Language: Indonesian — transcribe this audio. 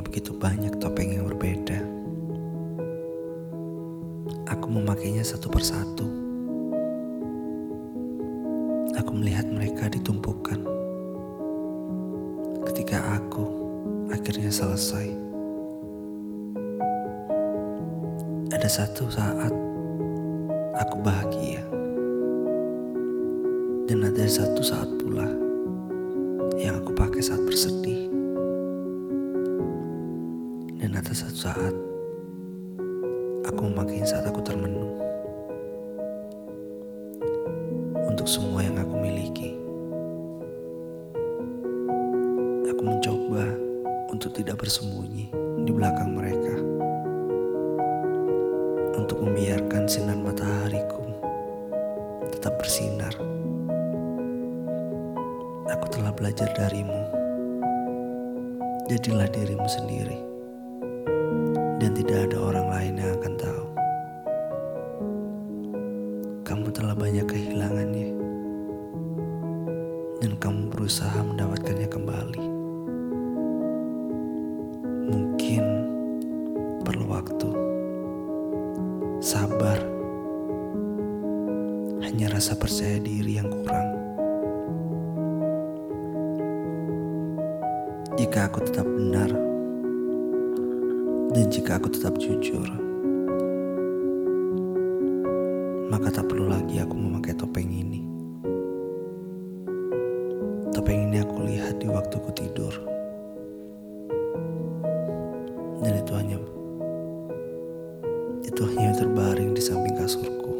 begitu banyak topeng yang berbeda. Aku memakainya satu persatu. Aku melihat mereka ditumpukan. Ketika aku akhirnya selesai. Ada satu saat aku bahagia. Dan ada satu saat pula yang aku pakai saat bersedih. Ada satu saat aku memakai saat aku termenung. Untuk semua yang aku miliki. Aku mencoba untuk tidak bersembunyi di belakang mereka. Untuk membiarkan sinar matahariku tetap bersinar. Aku telah belajar darimu. Jadilah dirimu sendiri. Dan tidak ada orang lain yang akan tahu. Kamu telah banyak kehilangannya. Dan kamu berusaha mendapatkannya kembali. Mungkin perlu waktu. Sabar. Hanya rasa percaya diri yang kurang. Jika aku tetap benar, dan jika aku tetap jujur, maka tak perlu lagi aku memakai topeng ini. Topeng ini aku lihat di waktu ku tidur. Dan itu hanya itu hanya terbaring di samping kasurku.